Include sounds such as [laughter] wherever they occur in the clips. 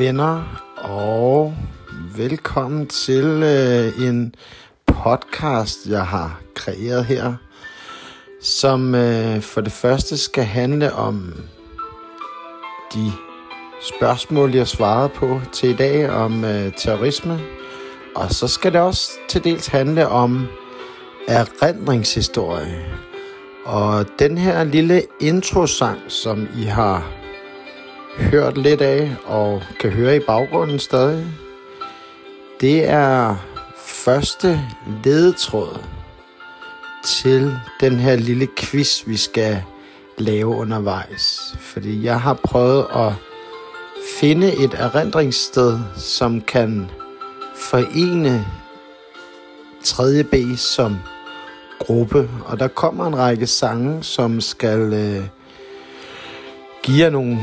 Venner, og velkommen til øh, en podcast, jeg har kreeret her, som øh, for det første skal handle om de spørgsmål, jeg svarede på til i dag om øh, terrorisme, og så skal det også til dels handle om erindringshistorie. Og den her lille introsang, som I har hørt lidt af og kan høre i baggrunden stadig, det er første ledetråd til den her lille quiz, vi skal lave undervejs. Fordi jeg har prøvet at finde et erindringssted, som kan forene 3B som gruppe. Og der kommer en række sange, som skal øh, give jer nogle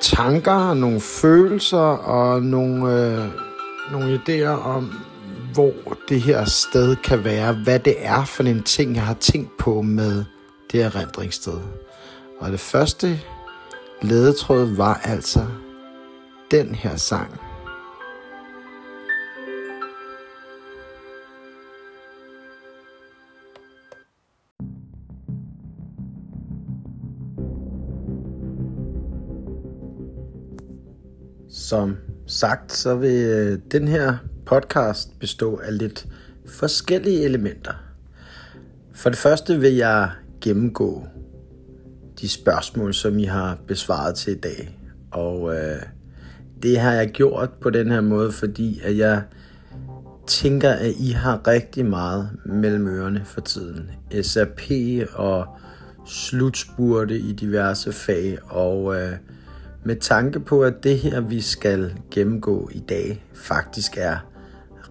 tanker, nogle følelser og nogle, øh, nogle idéer om, hvor det her sted kan være. Hvad det er for en ting, jeg har tænkt på med det her rendringssted. Og det første ledetråd var altså den her sang. Som sagt, så vil øh, den her podcast bestå af lidt forskellige elementer. For det første vil jeg gennemgå de spørgsmål, som I har besvaret til i dag. Og øh, det har jeg gjort på den her måde, fordi at jeg tænker, at I har rigtig meget mellem ørerne for tiden. SAP og slutspurte i diverse fag, og øh, med tanke på, at det her, vi skal gennemgå i dag, faktisk er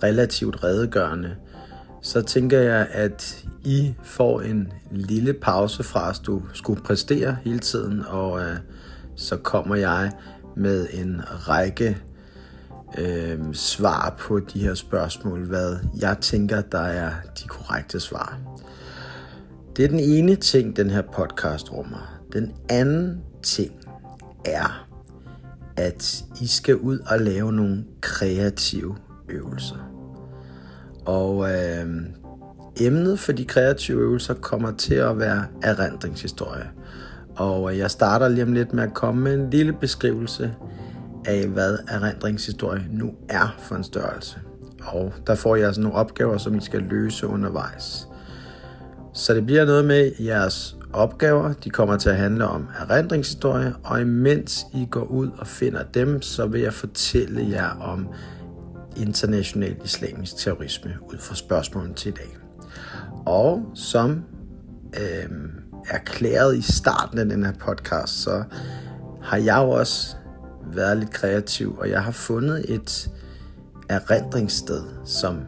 relativt redegørende, så tænker jeg, at I får en lille pause fra, at du skulle præstere hele tiden, og øh, så kommer jeg med en række øh, svar på de her spørgsmål, hvad jeg tænker, der er de korrekte svar. Det er den ene ting, den her podcast rummer. Den anden ting er, at I skal ud og lave nogle kreative øvelser. Og øh, emnet for de kreative øvelser kommer til at være erindringshistorie. Og øh, jeg starter lige om lidt med at komme med en lille beskrivelse af, hvad erindringshistorie nu er for en størrelse. Og der får jeg altså nogle opgaver, som I skal løse undervejs. Så det bliver noget med jeres opgaver. De kommer til at handle om erindringshistorie, og imens I går ud og finder dem, så vil jeg fortælle jer om international islamisk terrorisme ud fra spørgsmålene til i dag. Og som øh, erklæret i starten af den her podcast, så har jeg jo også været lidt kreativ, og jeg har fundet et erindringssted, som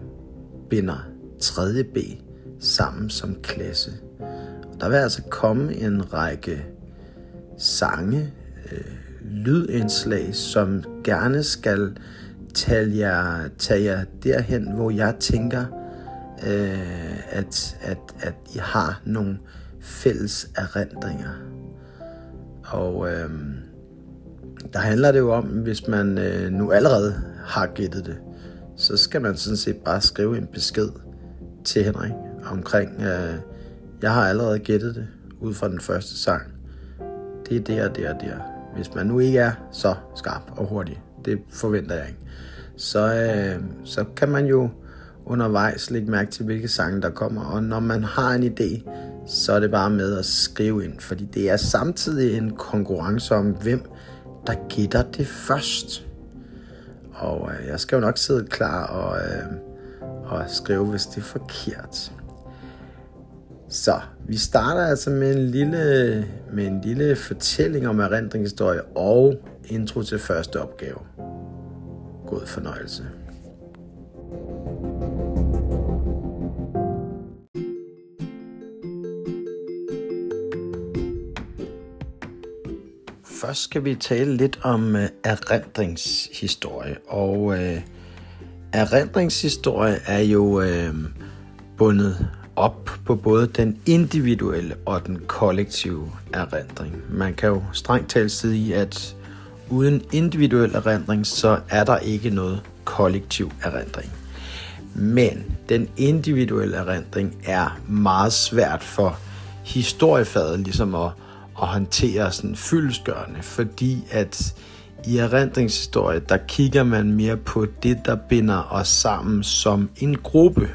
binder 3B sammen som klasse. Der vil altså komme en række sange, øh, lydindslag, som gerne skal tage jer, tage jer derhen, hvor jeg tænker, øh, at, at, at I har nogle fælles erindringer. Og øh, der handler det jo om, hvis man øh, nu allerede har gættet det, så skal man sådan set bare skrive en besked til Henrik omkring, øh, jeg har allerede gættet det ud fra den første sang. Det er der, der, der. Hvis man nu ikke er så skarp og hurtig, det forventer jeg ikke, så, øh, så kan man jo undervejs lægge mærke til, hvilke sange der kommer. Og når man har en idé, så er det bare med at skrive ind, fordi det er samtidig en konkurrence om, hvem der gætter det først. Og øh, jeg skal jo nok sidde klar og, øh, og skrive, hvis det er forkert. Så vi starter altså med en lille, med en lille fortælling om erindringshistorie og intro til første opgave. God fornøjelse. Først skal vi tale lidt om øh, erindringshistorie. Og øh, erindringshistorie er jo øh, bundet op på både den individuelle og den kollektive erindring. Man kan jo strengt talt sige, at uden individuel erindring, så er der ikke noget kollektiv erindring. Men den individuelle erindring er meget svært for historiefaget ligesom at, at håndtere sådan fyldesgørende, fordi at i erindringshistorie, der kigger man mere på det, der binder os sammen som en gruppe.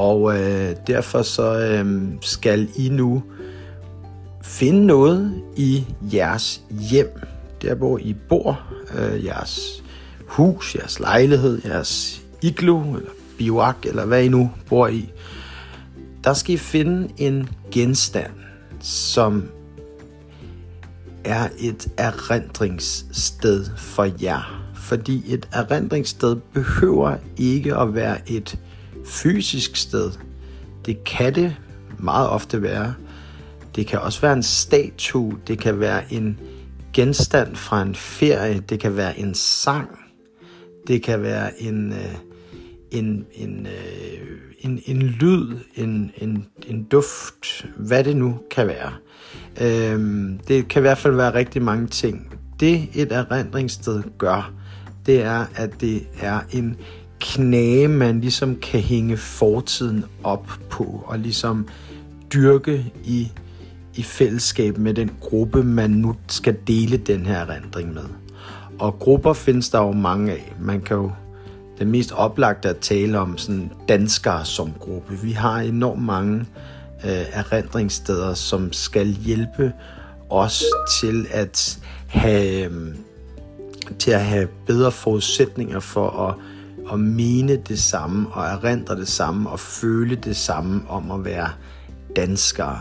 Og øh, derfor så øh, skal I nu finde noget i jeres hjem, der hvor I bor, øh, jeres hus, jeres lejlighed, jeres iglo eller biwak, eller hvad I nu bor i. Der skal I finde en genstand, som er et erindringssted for jer. Fordi et erindringssted behøver ikke at være et fysisk sted. Det kan det meget ofte være. Det kan også være en statue, det kan være en genstand fra en ferie, det kan være en sang, det kan være en, øh, en, en, øh, en, en lyd, en, en, en duft, hvad det nu kan være. Øhm, det kan i hvert fald være rigtig mange ting. Det et erindringssted gør, det er, at det er en knage, man ligesom kan hænge fortiden op på, og ligesom dyrke i, i fællesskab med den gruppe, man nu skal dele den her erindring med. Og grupper findes der jo mange af. Man kan jo det mest oplagte at tale om sådan danskere som gruppe. Vi har enormt mange øh, erindringssteder, som skal hjælpe os til at have, øh, til at have bedre forudsætninger for at, at mene det samme og erindre det samme og føle det samme om at være danskere.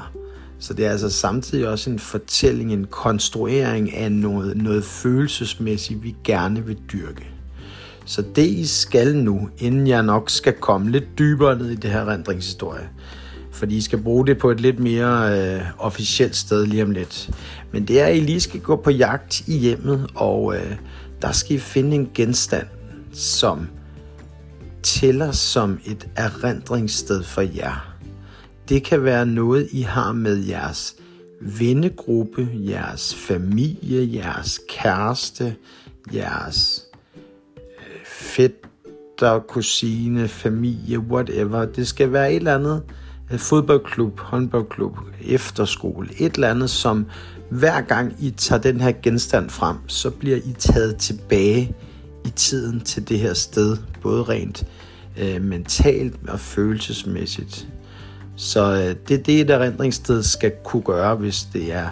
Så det er altså samtidig også en fortælling, en konstruering af noget, noget følelsesmæssigt, vi gerne vil dyrke. Så det I skal nu, inden jeg nok skal komme lidt dybere ned i det her rendringshistorie, fordi I skal bruge det på et lidt mere øh, officielt sted lige om lidt. Men det er, at I lige skal gå på jagt i hjemmet, og øh, der skal I finde en genstand, som tæller som et erindringssted for jer. Det kan være noget, I har med jeres vennegruppe, jeres familie, jeres kæreste, jeres øh, fætter, kusine, familie, whatever. Det skal være et eller andet øh, fodboldklub, håndboldklub, efterskole, et eller andet, som hver gang I tager den her genstand frem, så bliver I taget tilbage i tiden til det her sted, både rent øh, mentalt og følelsesmæssigt. Så øh, det er det, et erindringssted skal kunne gøre, hvis det er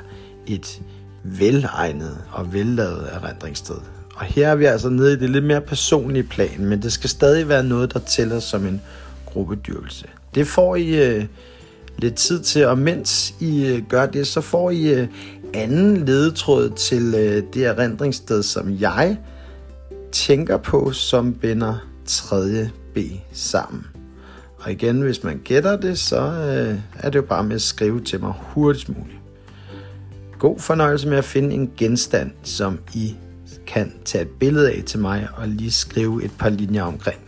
et velegnet og vellavet erindringssted. Og her er vi altså nede i det lidt mere personlige plan, men det skal stadig være noget, der tæller som en gruppedyrkelse. Det får I øh, lidt tid til, og mens I øh, gør det, så får I øh, anden ledetråd til øh, det erindringssted, som jeg tænker på, som binder 3. B sammen. Og igen, hvis man gætter det, så øh, er det jo bare med at skrive til mig hurtigst muligt. God fornøjelse med at finde en genstand, som I kan tage et billede af til mig og lige skrive et par linjer omkring.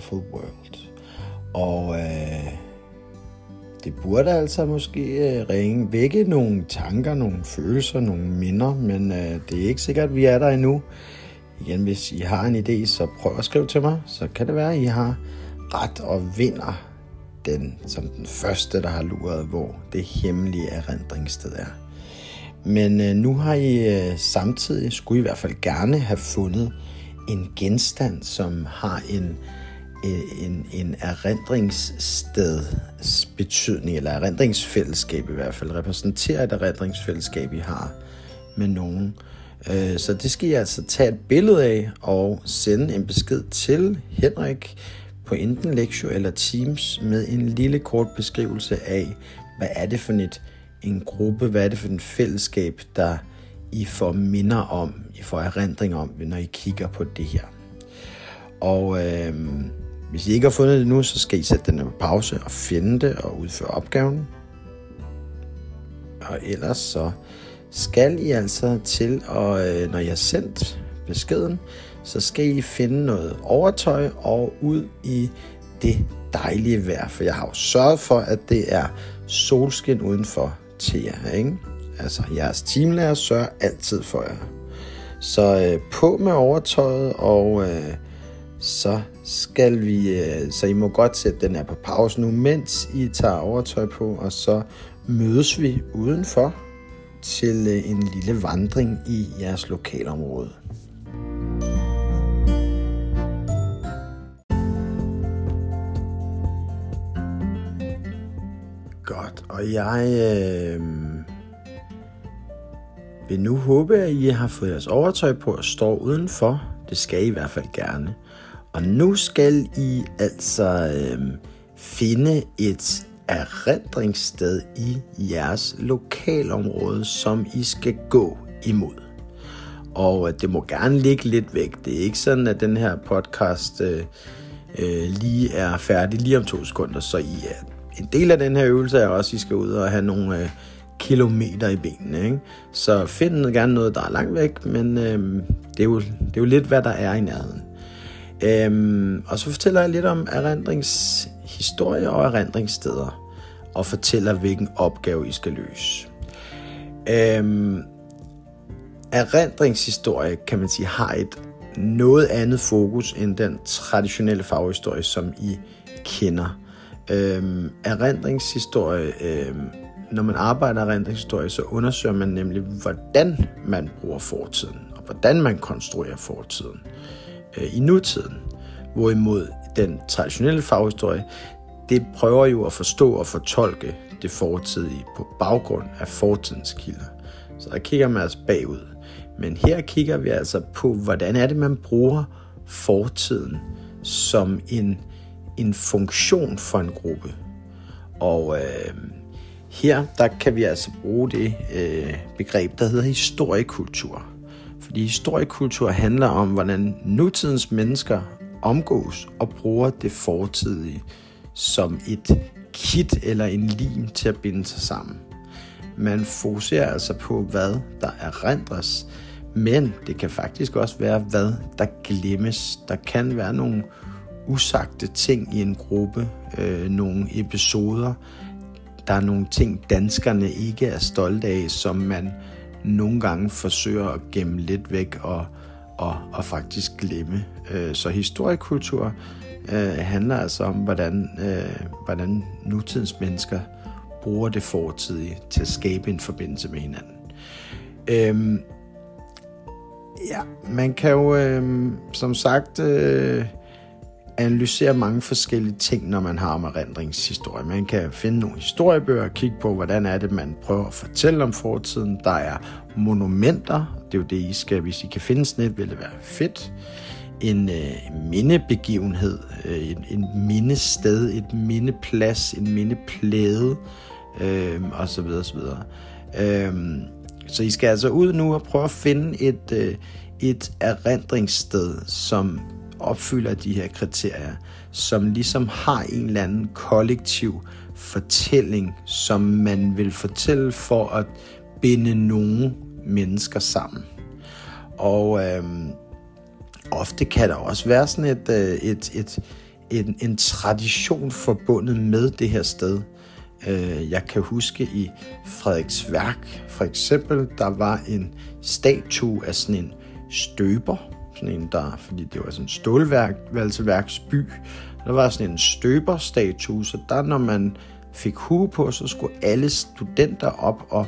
Wonderful World. Og øh, det burde altså måske øh, ringe vække nogle tanker, nogle følelser, nogle minder, men øh, det er ikke sikkert, at vi er der endnu. Igen, hvis I har en idé, så prøv at skrive til mig, så kan det være, at I har ret og vinder den som den første, der har luret, hvor det hemmelige erindringssted er. Men øh, nu har I øh, samtidig, skulle I i hvert fald gerne have fundet en genstand, som har en, Øh, en, en erindringssteds betydning, eller erindringsfællesskab i hvert fald, repræsenterer et erindringsfællesskab, I har med nogen. Øh, så det skal I altså tage et billede af og sende en besked til Henrik på enten Lektio eller Teams med en lille kort beskrivelse af, hvad er det for et, en gruppe, hvad er det for et fællesskab, der I får minder om, I får erindring om, når I kigger på det her. Og øh, hvis I ikke har fundet det nu, så skal I sætte den på pause og finde det og udføre opgaven. Og ellers så skal I altså til, og øh, når jeg har sendt beskeden, så skal I finde noget overtøj og ud i det dejlige vejr. For jeg har jo sørget for, at det er solskin udenfor til jer. Ikke? Altså jeres teamlærer sørger altid for jer. Så øh, på med overtøjet, og øh, så skal vi, øh, så I må godt sætte den her på pause nu, mens I tager overtøj på, og så mødes vi udenfor til øh, en lille vandring i jeres lokalområde. Godt, og jeg øh, vil nu håbe, at I har fået jeres overtøj på og står udenfor. Det skal I i hvert fald gerne. Og nu skal I altså øh, finde et erindringssted i jeres lokalområde, som I skal gå imod. Og øh, det må gerne ligge lidt væk. Det er ikke sådan, at den her podcast øh, øh, lige er færdig lige om to sekunder, så I er en del af den her øvelse er også, at I skal ud og have nogle øh, kilometer i benene. Ikke? Så find gerne noget, der er langt væk, men øh, det, er jo, det er jo lidt, hvad der er i nærheden. Øhm, og så fortæller jeg lidt om erindringshistorie og erindringssteder, og fortæller, hvilken opgave I skal løse. Øhm, erindringshistorie, kan man sige, har et noget andet fokus end den traditionelle faghistorie, som I kender. Øhm, erindringshistorie, øhm, når man arbejder erindringshistorie, så undersøger man nemlig, hvordan man bruger fortiden, og hvordan man konstruerer fortiden øh, i nutiden. Hvorimod den traditionelle faghistorie, det prøver jo at forstå og fortolke det fortidige på baggrund af fortidens kilder. Så der kigger man altså bagud. Men her kigger vi altså på, hvordan er det, man bruger fortiden som en, en funktion for en gruppe. Og øh, her der kan vi altså bruge det øh, begreb, der hedder historiekultur. Fordi historiekultur handler om, hvordan nutidens mennesker omgås og bruger det fortidige som et kit eller en lim til at binde sig sammen. Man fokuserer altså på, hvad der erindres, men det kan faktisk også være, hvad der glemmes. Der kan være nogle usagte ting i en gruppe, øh, nogle episoder. Der er nogle ting, danskerne ikke er stolte af, som man nogle gange forsøger at gemme lidt væk og, og, og faktisk glemme. Øh, så historiekultur øh, handler altså om, hvordan, øh, hvordan nutidens mennesker bruger det fortidige til at skabe en forbindelse med hinanden. Øhm, ja, man kan jo øh, som sagt øh, analysere mange forskellige ting, når man har om erindringshistorie. Man kan finde nogle historiebøger og kigge på, hvordan er det, man prøver at fortælle om fortiden. Der er monumenter, det er jo det, I skal, hvis I kan finde sådan et, vil det være fedt. En øh, mindebegivenhed, øh, en, en mindested, et mindeplads, en mindeplæde, øh, og så videre, så videre. Øh, så I skal altså ud nu og prøve at finde et, øh, et erindringssted, som opfylder de her kriterier, som ligesom har en eller anden kollektiv fortælling, som man vil fortælle for at binde nogle mennesker sammen. Og øh, ofte kan der også være sådan et, øh, et, et, en, en tradition forbundet med det her sted. Øh, jeg kan huske i Frederiksværk for eksempel, der var en statue af sådan en støber, sådan en der, fordi det var sådan en stålværksby, der var sådan en støberstatue, så der når man fik hue på, så skulle alle studenter op og,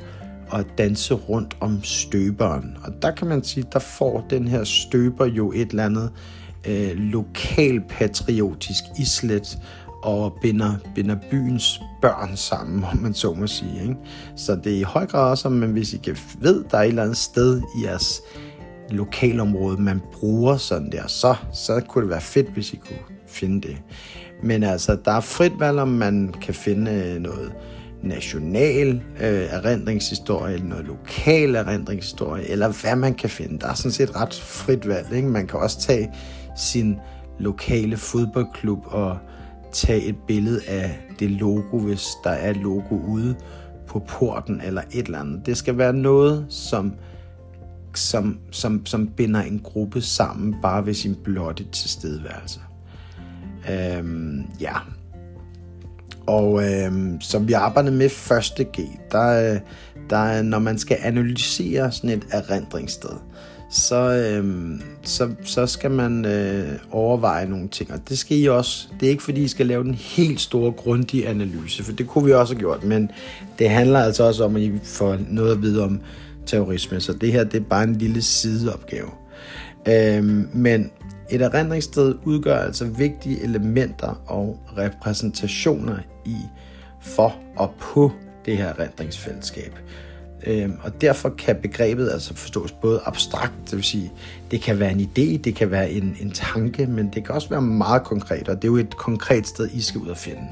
og danse rundt om støberen. Og der kan man sige, der får den her støber jo et eller andet øh, lokalpatriotisk islet, og binder, binder byens børn sammen, om man så må sige. Ikke? Så det er i høj grad også, men hvis I kan ved, der er et eller andet sted i jeres lokalområde, man bruger sådan der, så, så kunne det være fedt, hvis I kunne finde det. Men altså, der er frit valg, om man kan finde øh, noget national øh, erindringshistorie, eller noget lokal erindringshistorie, eller hvad man kan finde. Der er sådan set ret frit valg. Ikke? Man kan også tage sin lokale fodboldklub og tage et billede af det logo, hvis der er et logo ude på porten eller et eller andet. Det skal være noget, som, som, som, som binder en gruppe sammen bare ved sin blotte tilstedeværelse. Øhm, ja. Og øhm, som vi arbejdede med første G, der, øh, der, når man skal analysere sådan et erindringssted, så, øhm, så, så skal man øh, overveje nogle ting. Og det skal I også. Det er ikke fordi, I skal lave den helt store, grundige analyse, for det kunne vi også have gjort. Men det handler altså også om, at I får noget at vide om terrorisme. Så det her det er bare en lille sideopgave. Øhm, men et erindringssted udgør altså vigtige elementer og repræsentationer i for og på det her erindringsfællesskab. Øhm, og derfor kan begrebet altså forstås både abstrakt, det vil sige, det kan være en idé, det kan være en, en tanke, men det kan også være meget konkret, og det er jo et konkret sted, I skal ud og finde.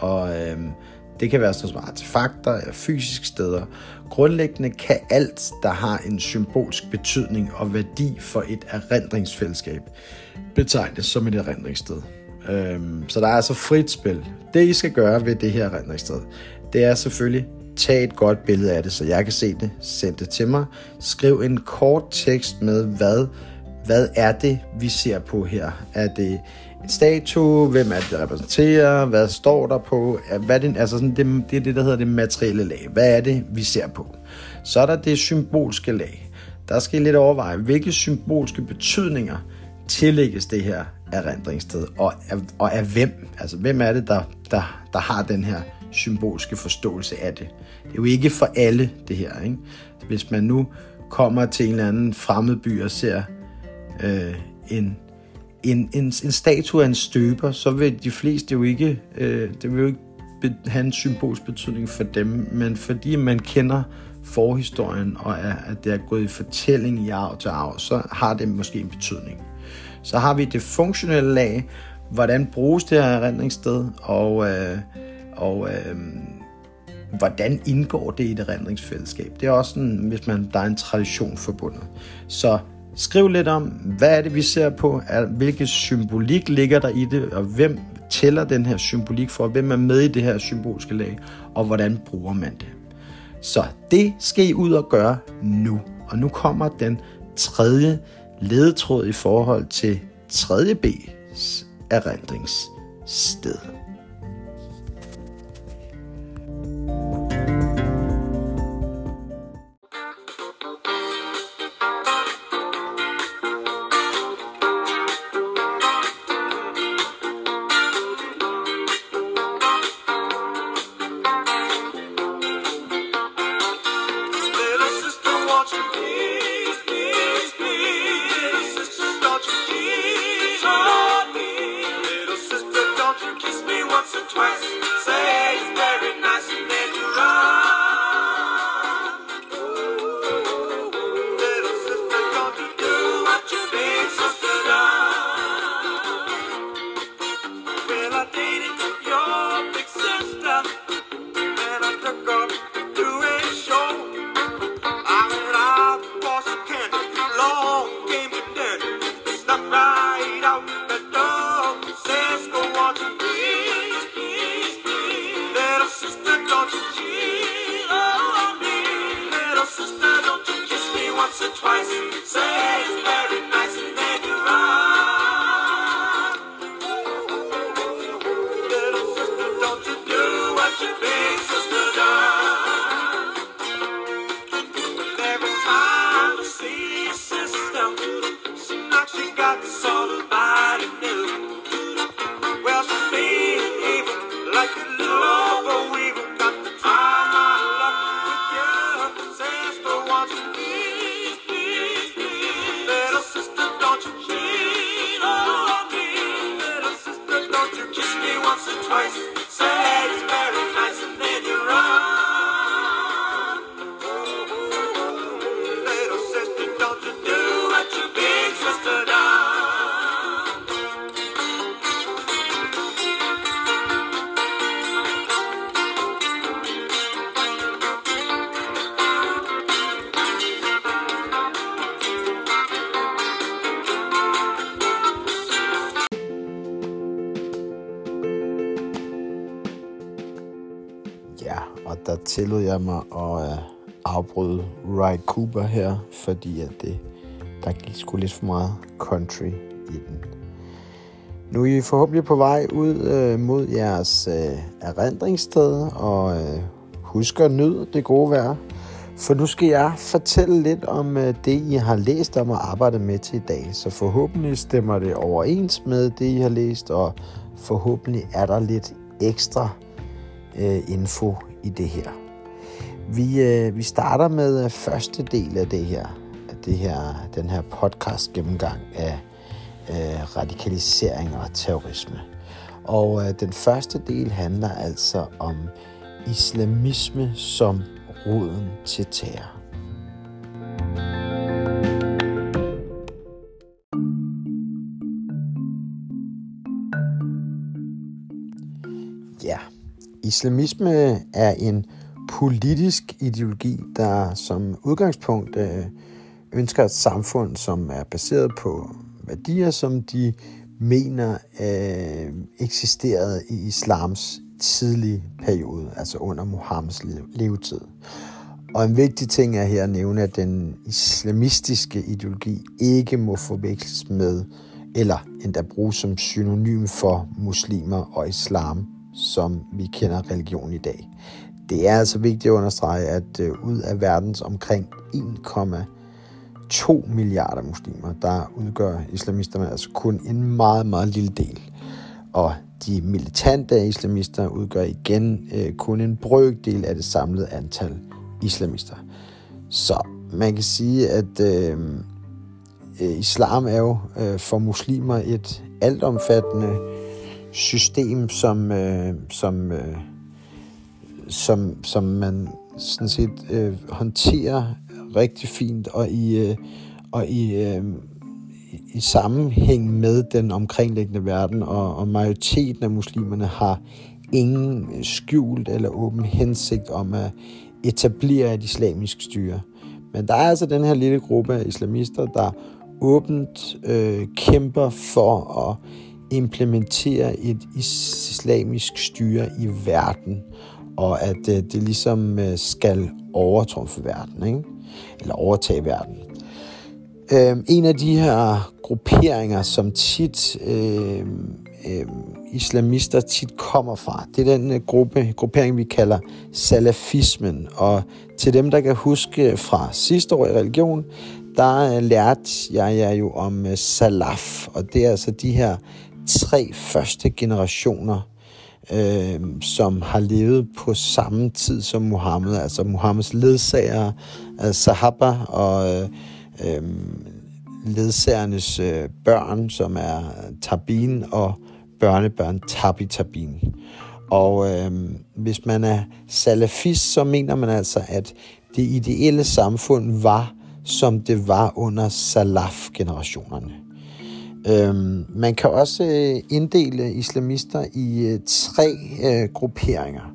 Og øhm, det kan være sådan som artefakter eller fysiske steder. Grundlæggende kan alt, der har en symbolsk betydning og værdi for et erindringsfællesskab, betegnes som et erindringssted. Øhm, så der er altså frit spil. Det I skal gøre ved det her erindringssted, det er selvfølgelig Tag et godt billede af det, så jeg kan se det. Send det til mig. Skriv en kort tekst med, hvad, hvad er det, vi ser på her? Er det en statue? Hvem er det, der repræsenterer? Hvad står der på? Hvad er det, altså sådan, det, det er det, der hedder det materielle lag. Hvad er det, vi ser på? Så er der det symbolske lag. Der skal I lidt overveje, hvilke symbolske betydninger tillægges det her erindringssted, og og af hvem? Altså, hvem er det, der, der, der har den her symbolske forståelse af det. Det er jo ikke for alle, det her. Ikke? Hvis man nu kommer til en eller anden fremmed by og ser øh, en, en, en, en statue af en støber, så vil de fleste jo ikke, øh, det vil jo ikke have en symbolsk betydning for dem, men fordi man kender forhistorien, og er, at det er gået i fortælling i arv til arv, så har det måske en betydning. Så har vi det funktionelle lag, hvordan bruges det her erindringssted, og øh, og øh, hvordan indgår det i et erindringsfællesskab? Det er også sådan, hvis man, der er en tradition forbundet. Så skriv lidt om, hvad er det, vi ser på? Hvilke symbolik ligger der i det? Og hvem tæller den her symbolik for? Hvem er med i det her symbolske lag? Og hvordan bruger man det? Så det skal I ud og gøre nu. Og nu kommer den tredje ledetråd i forhold til 3. B's erindringssted. Tillod jeg mig at øh, afbryde Ride Cooper her, fordi at det, der gik sgu lidt for meget country i den. Nu er I forhåbentlig på vej ud øh, mod jeres øh, erindringssted, og øh, husk at nyde det gode vejr. For nu skal jeg fortælle lidt om øh, det, I har læst om og arbejdet med til i dag. Så forhåbentlig stemmer det overens med det, I har læst, og forhåbentlig er der lidt ekstra øh, info i det her. Vi, øh, vi starter med øh, første del af det her, af det her den her podcast gennemgang af øh, radikalisering og terrorisme. Og øh, den første del handler altså om islamisme som roden til terror. Ja, islamisme er en politisk ideologi, der som udgangspunkt øh, ønsker et samfund, som er baseret på værdier, som de mener øh, eksisterede i islams tidlige periode, altså under Muhammeds levetid. Og en vigtig ting er her at nævne, at den islamistiske ideologi ikke må forveksles med, eller endda bruges som synonym for muslimer og islam, som vi kender religion i dag. Det er altså vigtigt at understrege, at øh, ud af verdens omkring 1,2 milliarder muslimer, der udgør islamisterne altså kun en meget, meget lille del. Og de militante islamister udgør igen øh, kun en brøkdel af det samlede antal islamister. Så man kan sige, at øh, øh islam er jo øh, for muslimer et altomfattende system, som, øh, som, øh, som, som man sådan set øh, håndterer rigtig fint og i, øh, og i, øh, i sammenhæng med den omkringliggende verden, og, og majoriteten af muslimerne har ingen skjult eller åben hensigt om at etablere et islamisk styre. Men der er altså den her lille gruppe af islamister, der åbent øh, kæmper for at implementere et islamisk styre i verden, og at øh, det ligesom øh, skal overtrumfe verden, ikke? eller overtage verden. Øh, en af de her grupperinger, som tit øh, øh, islamister tit kommer fra, det er den øh, gruppe, gruppering, vi kalder salafismen. Og til dem, der kan huske fra sidste år i religion, der øh, lærte jeg jer jo om øh, salaf, og det er altså de her tre første generationer, øh, som har levet på samme tid som Muhammed, altså Muhammeds ledsagere, altså øh, sahaba og øh, øh, ledsagernes øh, børn, som er Tabin og børnebørn Tabi Tabin. Og øh, hvis man er salafist, så mener man altså, at det ideelle samfund var, som det var under salaf-generationerne. Øhm, man kan også øh, inddele islamister i øh, tre øh, grupperinger.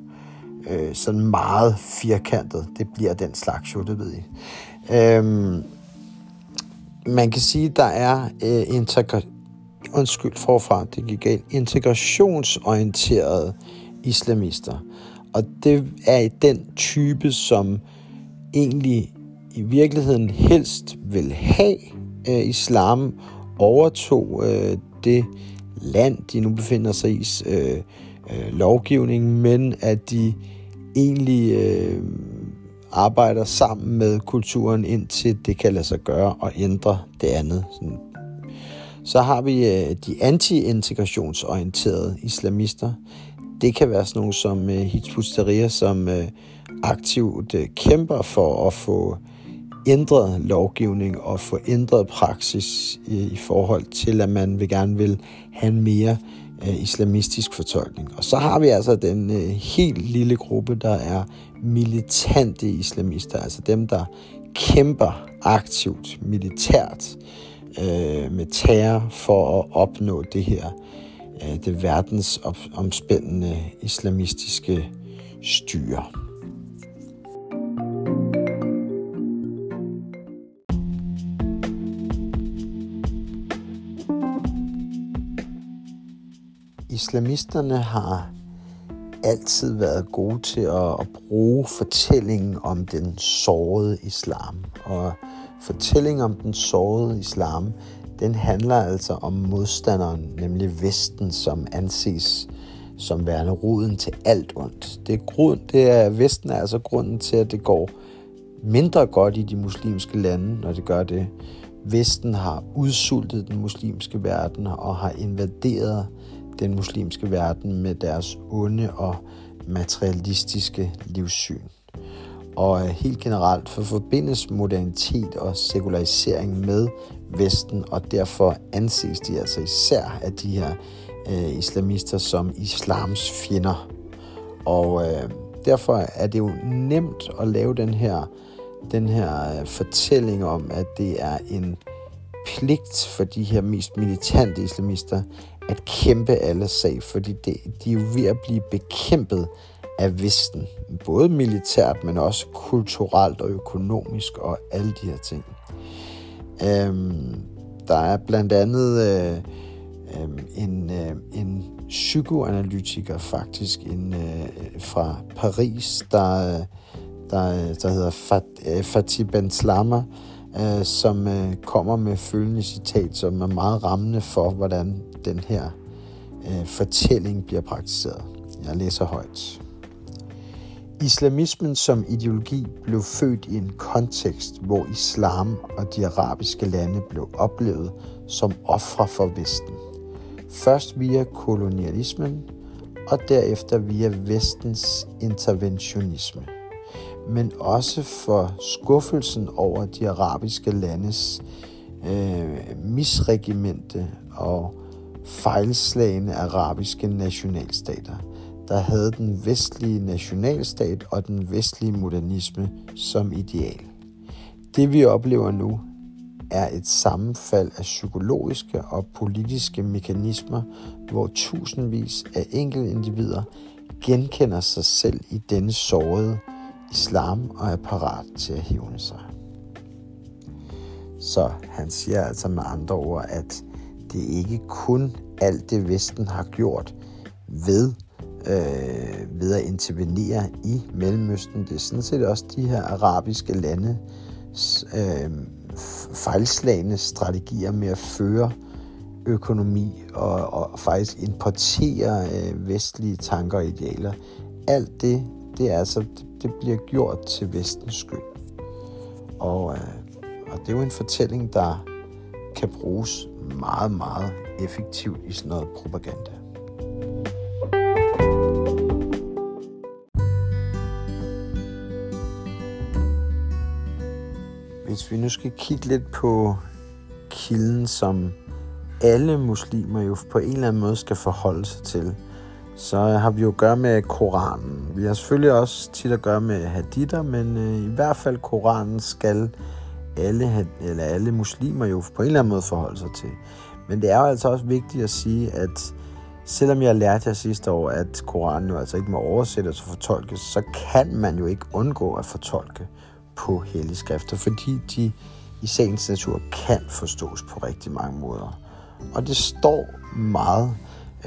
Øh, sådan meget firkantet. Det bliver den slags jo, det ved I. Øhm, man kan sige, der er øh, integra- undskyld forfra, det gik galt, integrationsorienterede islamister. Og det er den type, som egentlig i virkeligheden helst vil have øh, islam overtog øh, det land, de nu befinder sig i, øh, øh, lovgivning, men at de egentlig øh, arbejder sammen med kulturen, indtil det kan lade sig gøre og ændre det andet. Sådan. Så har vi øh, de anti-integrationsorienterede islamister. Det kan være sådan nogle som øh, Hizbut som øh, aktivt øh, kæmper for at få ændret lovgivning og få ændret praksis i, i forhold til, at man vil gerne vil have en mere øh, islamistisk fortolkning. Og så har vi altså den øh, helt lille gruppe, der er militante islamister, altså dem, der kæmper aktivt militært øh, med terror for at opnå det her, øh, det verdensomspændende islamistiske styre. Islamisterne har altid været gode til at, at bruge fortællingen om den sårede islam. Og fortællingen om den sårede islam, den handler altså om modstanderen, nemlig Vesten, som anses som værende roden til alt ondt. Det er, grund, det er Vesten er altså grunden til, at det går mindre godt i de muslimske lande, når det gør det. Vesten har udsultet den muslimske verden og har invaderet den muslimske verden med deres onde og materialistiske livssyn. Og øh, helt generelt for forbindes modernitet og sekularisering med Vesten, og derfor anses de altså især af de her øh, islamister som islams fjender. Og øh, derfor er det jo nemt at lave den her, den her øh, fortælling om, at det er en pligt for de her mest militante islamister at kæmpe alle sag, fordi det, de er jo ved at blive bekæmpet af Vesten. Både militært, men også kulturelt og økonomisk og alle de her ting. Øhm, der er blandt andet øh, øh, en, øh, en psykoanalytiker faktisk en, øh, fra Paris, der, øh, der, øh, der hedder Fat, øh, Fatih Benslama, øh, som øh, kommer med følgende citat, som er meget rammende for, hvordan den her øh, fortælling bliver praktiseret. Jeg læser højt. Islamismen som ideologi blev født i en kontekst, hvor islam og de arabiske lande blev oplevet som ofre for Vesten. Først via kolonialismen, og derefter via vestens interventionisme men også for skuffelsen over de arabiske landes øh, misregimente og fejlslagende arabiske nationalstater, der havde den vestlige nationalstat og den vestlige modernisme som ideal. Det vi oplever nu er et sammenfald af psykologiske og politiske mekanismer, hvor tusindvis af enkelte individer genkender sig selv i denne sårede islam og er parat til at hævne sig. Så han siger altså med andre ord, at det ikke kun alt det Vesten har gjort ved, øh, ved at intervenere i Mellemøsten. Det er sådan set også de her arabiske lande øh, fejlslagende strategier med at føre økonomi og, og faktisk importere øh, vestlige tanker og idealer. Alt det, det er altså det bliver gjort til vestens skyld. Og, øh, og det er jo en fortælling, der kan bruges meget, meget effektivt i sådan noget propaganda. Hvis vi nu skal kigge lidt på kilden, som alle muslimer jo på en eller anden måde skal forholde sig til, så har vi jo at gøre med Koranen. Vi har selvfølgelig også tit at gøre med haditter, men øh, i hvert fald Koranen skal alle, eller alle muslimer jo på en eller anden måde forholde sig til. Men det er jo altså også vigtigt at sige, at selvom jeg lærte jer sidste år, at Koranen jo altså ikke må oversættes og fortolkes, så kan man jo ikke undgå at fortolke på hellige skrifter, fordi de i sagens natur kan forstås på rigtig mange måder. Og det står meget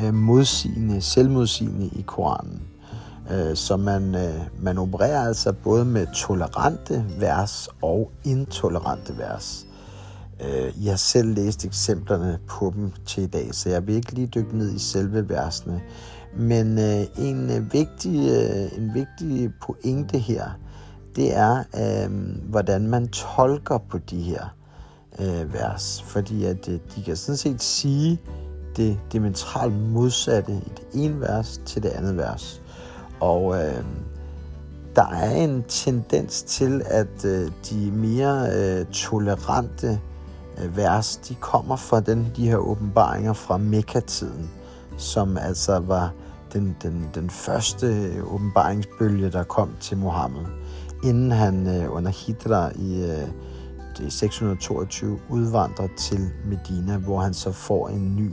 øh, modsigende, selvmodsigende i Koranen. Øh, så man, øh, man opererer altså både med tolerante vers og intolerante vers. Øh, jeg har selv læst eksemplerne på dem til i dag, så jeg vil ikke lige dykke ned i selve versene. Men en, vigtig, en vigtig pointe her, det er, hvordan man tolker på de her vers. Fordi at de kan sådan set sige det diametralt modsatte i det ene vers til det andet vers. Og øh, der er en tendens til, at øh, de mere øh, tolerante øh, vers, de kommer fra den, de her åbenbaringer fra Mekka-tiden, som altså var den, den, den første øh, åbenbaringsbølge, der kom til Mohammed, inden han øh, under Hidra i øh, det 622 udvandrer til Medina, hvor han så får en ny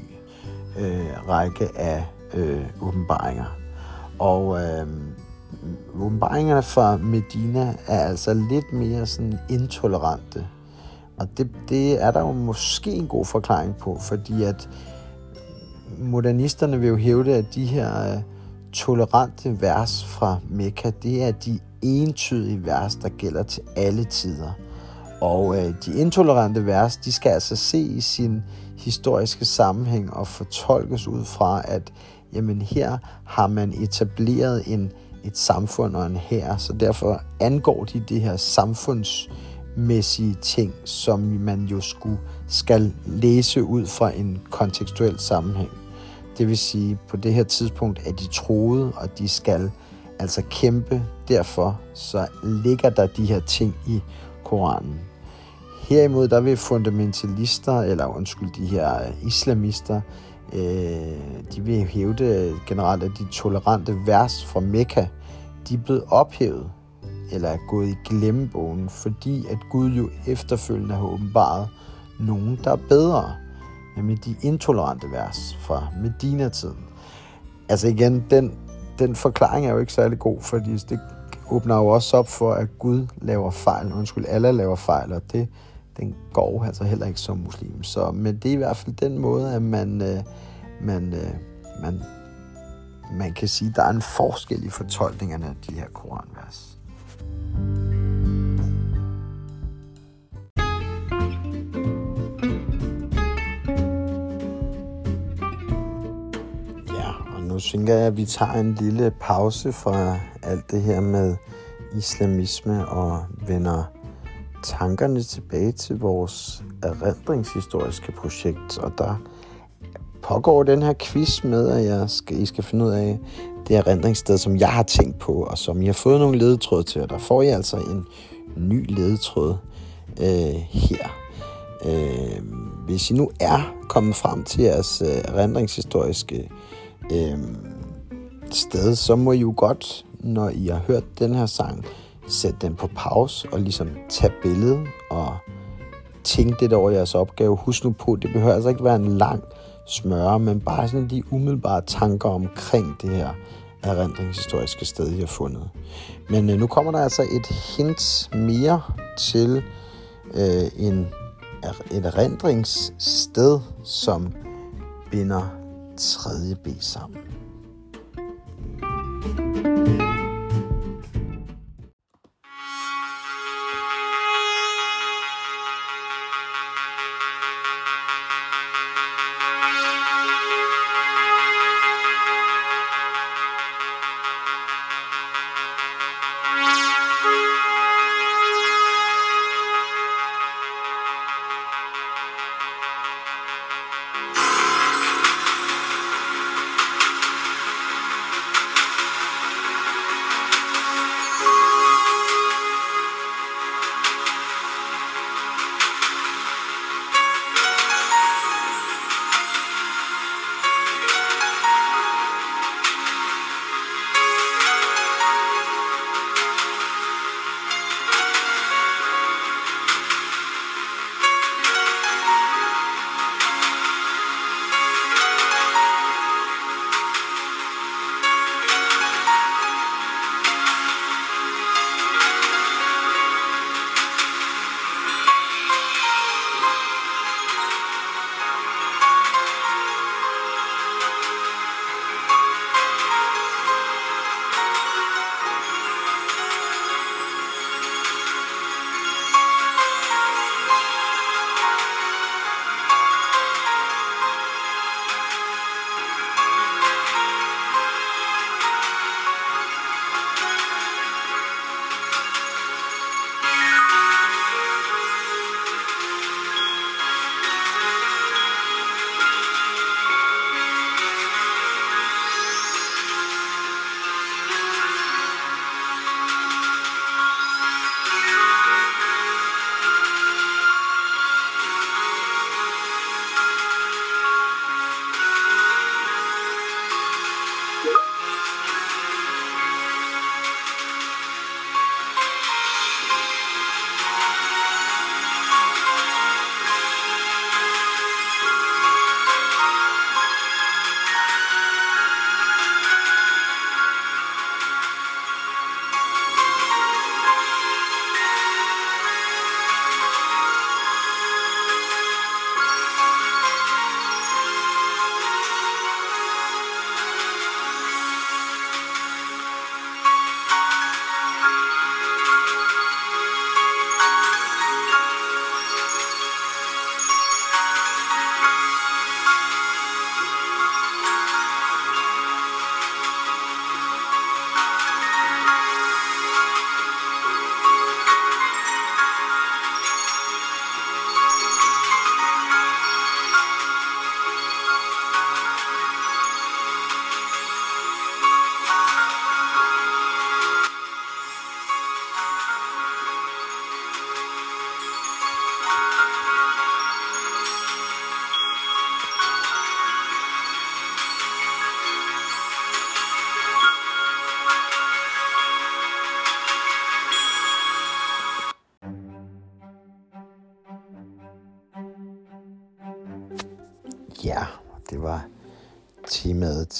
øh, række af øh, åbenbaringer. Og øh, åbenbaringerne fra Medina er altså lidt mere sådan intolerante. Og det, det er der jo måske en god forklaring på, fordi at modernisterne vil jo hævde, at de her øh, tolerante vers fra Mekka, det er de entydige vers, der gælder til alle tider. Og øh, de intolerante vers, de skal altså se i sin historiske sammenhæng og fortolkes ud fra, at jamen her har man etableret en, et samfund og en her, så derfor angår de det her samfundsmæssige ting, som man jo skulle skal læse ud fra en kontekstuel sammenhæng. Det vil sige, på det her tidspunkt er de troede, og de skal altså kæmpe. Derfor så ligger der de her ting i Koranen. Herimod der vil fundamentalister, eller undskyld, de her øh, islamister, øh, de vil hævde generelt, at de tolerante vers fra Mekka, de er blevet ophævet, eller er gået i glemmebogen, fordi at Gud jo efterfølgende har åbenbaret nogen, der er bedre, nemlig de intolerante vers fra Medina-tiden. Altså igen, den, den forklaring er jo ikke særlig god, fordi det åbner jo også op for, at Gud laver fejl, undskyld, alle laver fejl, og det den går altså heller ikke som muslim. Så, men det er i hvert fald den måde, at man, øh, man, øh, man, man kan sige, at der er en forskel i fortolkningerne af de her koranvers. Ja, og nu tænker jeg, at vi tager en lille pause fra alt det her med islamisme og vender tankerne tilbage til vores erindringshistoriske projekt, og der pågår den her quiz med, at jeg skal, I skal finde ud af det erindringssted, som jeg har tænkt på, og som I har fået nogle ledetråd til, og der får I altså en ny ledetråd øh, her. Øh, hvis I nu er kommet frem til jeres øh, erindringshistoriske øh, sted, så må I jo godt, når I har hørt den her sang, sætte den på pause og ligesom tage billedet og tænke lidt over jeres opgave. Husk nu på, det behøver altså ikke være en lang smøre, men bare sådan de umiddelbare tanker omkring det her erindringshistoriske sted, I har fundet. Men øh, nu kommer der altså et hint mere til øh, en, et erindringssted, som binder 3. B sammen.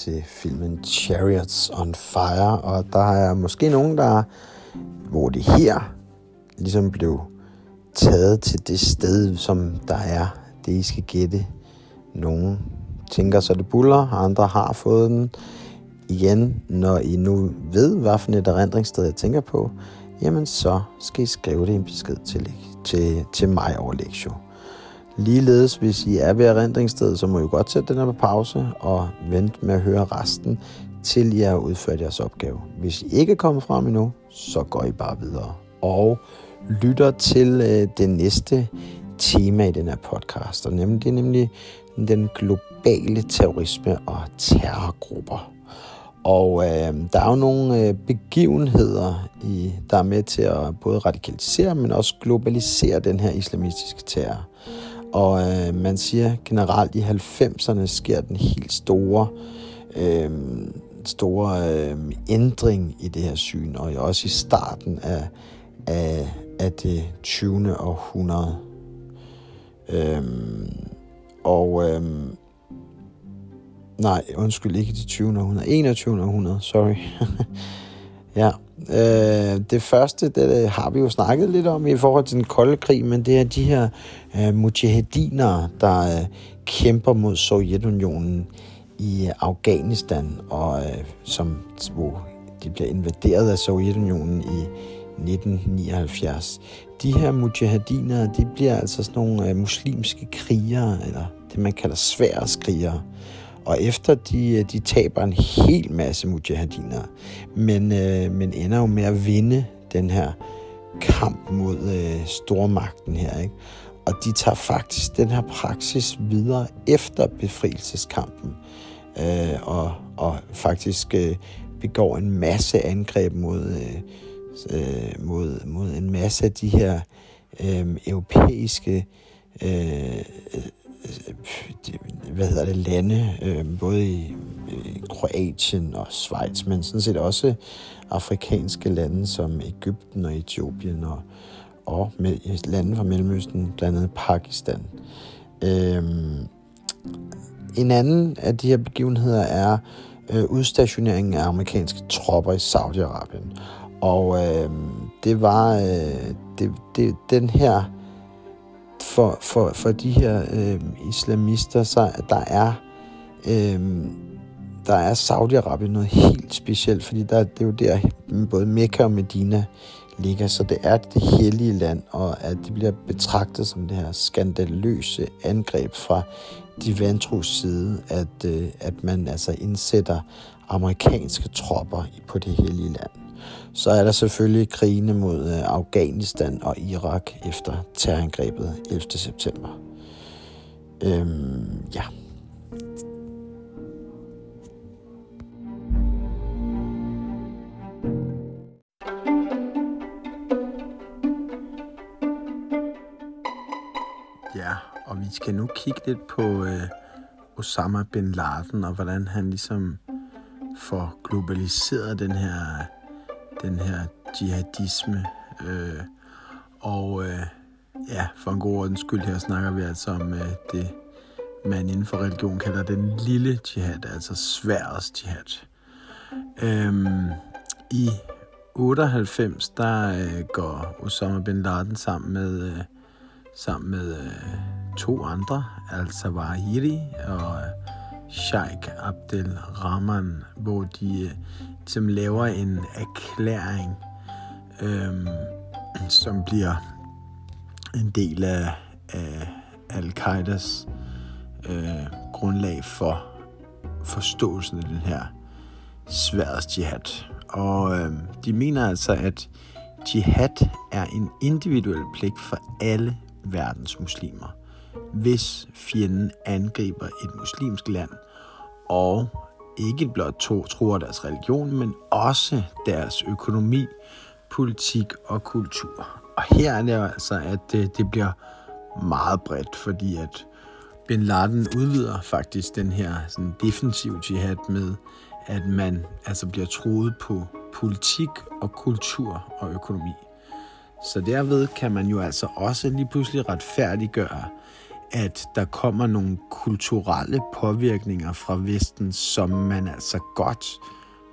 Til filmen Chariots on Fire, og der er måske nogen, der, hvor det her ligesom blev taget til det sted, som der er, det I skal gætte. Nogen tænker så det buller, andre har fået den. Igen, når I nu ved, hvad for et erindringssted jeg tænker på, jamen så skal I skrive det i en besked til, til, til mig over lektion. Ligeledes, hvis I er ved erindringsstedet, så må I godt sætte den her på pause og vente med at høre resten, til I har udført jeres opgave. Hvis I ikke er kommet frem endnu, så går I bare videre og lytter til øh, det næste tema i den her podcast. Og nemlig, det er nemlig den globale terrorisme og terrorgrupper. Og øh, der er jo nogle øh, begivenheder, i, der er med til at både radikalisere, men også globalisere den her islamistiske terror. Og øh, man siger generelt i 90'erne sker den helt store, øh, store øh, ændring i det her syn, og også i starten af, af, af det 20. århundrede. Øh, og øh, nej, undskyld, ikke det 20. århundrede, 21. århundrede, sorry. [laughs] ja, Øh, det første, det har vi jo snakket lidt om i forhold til den kolde krig, men det er de her øh, mujahediner, der øh, kæmper mod Sovjetunionen i øh, Afghanistan, og øh, som hvor de bliver invaderet af Sovjetunionen i 1979. De her mujahediner, de bliver altså sådan nogle øh, muslimske krigere, eller det man kalder sværskrigere. Og efter de, øh, de taber en hel masse mujahediner, men, øh, men ender jo med at vinde den her kamp mod øh, stormagten her. Ikke? Og de tager faktisk den her praksis videre efter befrielseskampen. Øh, og, og faktisk øh, begår en masse angreb mod, øh, øh, mod, mod en masse af de her øh, europæiske øh, Øh, øh, hvad hedder det, lande, øh, både i øh, Kroatien og Schweiz, men sådan set også afrikanske lande som Ægypten og Etiopien og, og med, lande fra Mellemøsten, blandt andet Pakistan. Øhm, en anden af de her begivenheder er øh, udstationeringen af amerikanske tropper i Saudi-Arabien. Og øh, det var øh, det, det, den her for, for, for de her øh, islamister, så der er øh, der er Saudi-Arabien noget helt specielt, fordi der, det er jo der både Mekka og Medina ligger, så det er det hellige land, og at det bliver betragtet som det her skandaløse angreb fra de vantros side, at, øh, at man altså indsætter amerikanske tropper på det hellige land. Så er der selvfølgelig krigene mod øh, Afghanistan og Irak efter terrorangrebet 11. september. Øhm, ja. Ja, og vi skal nu kigge lidt på øh, Osama bin Laden og hvordan han ligesom får globaliseret den her den her jihadisme. Øh, og øh, ja, for en god ordens skyld her snakker vi altså om øh, det, man inden for religion kalder den lille jihad, altså sværets jihad. Øhm, I 98, der øh, går Osama bin Laden sammen med, øh, sammen med øh, to andre, altså Wahiri og øh, Sheikh Abdel Rahman, hvor de øh, som laver en erklæring, øhm, som bliver en del af, af Al-Qaidas øh, grundlag for forståelsen af den her sværdes jihad. Og øh, de mener altså, at jihad er en individuel pligt for alle verdens muslimer, hvis fjenden angriber et muslimsk land og ikke blot to tror deres religion, men også deres økonomi, politik og kultur. Og her er det altså, at det, det bliver meget bredt, fordi at Bin Laden udvider faktisk den her sådan defensiv jihad med, at man altså bliver troet på politik og kultur og økonomi. Så derved kan man jo altså også lige pludselig retfærdiggøre, at der kommer nogle kulturelle påvirkninger fra Vesten, som man altså godt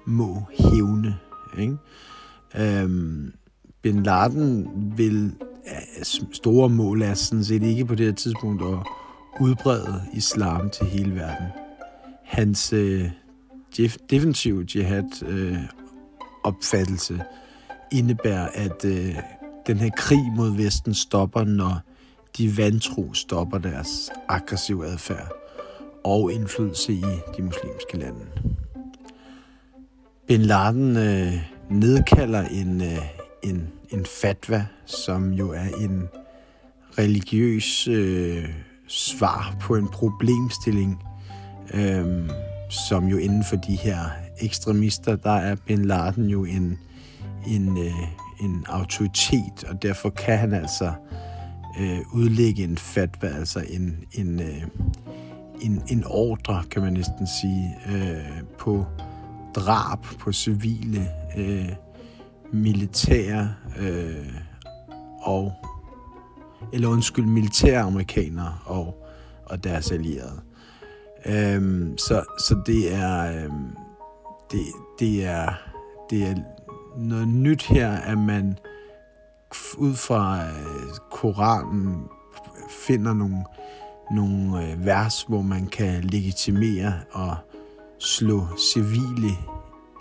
må hævne. Ikke? Øhm, Bin Laden vil øh, store mål er sådan set ikke på det her tidspunkt at udbrede islam til hele verden. Hans øh, defensive jihad øh, opfattelse indebærer, at øh, den her krig mod Vesten stopper, når de vantro stopper deres aggressive adfærd og indflydelse i de muslimske lande. Bin Laden øh, nedkalder en, øh, en, en fatwa, som jo er en religiøs øh, svar på en problemstilling, øh, som jo inden for de her ekstremister, der er Bin Laden jo en, en, øh, en autoritet, og derfor kan han altså øh, Øh, udlægge en fatwa, altså en, en, øh, en, en ordre, kan man næsten sige, øh, på drab på civile øh, militære øh, og eller undskyld, militære amerikanere og, og deres allierede. Øhm, så, så det er øhm, det, det er det er noget nyt her, at man ud fra øh, Koranen finder nogle, nogle øh, vers, hvor man kan legitimere og slå civile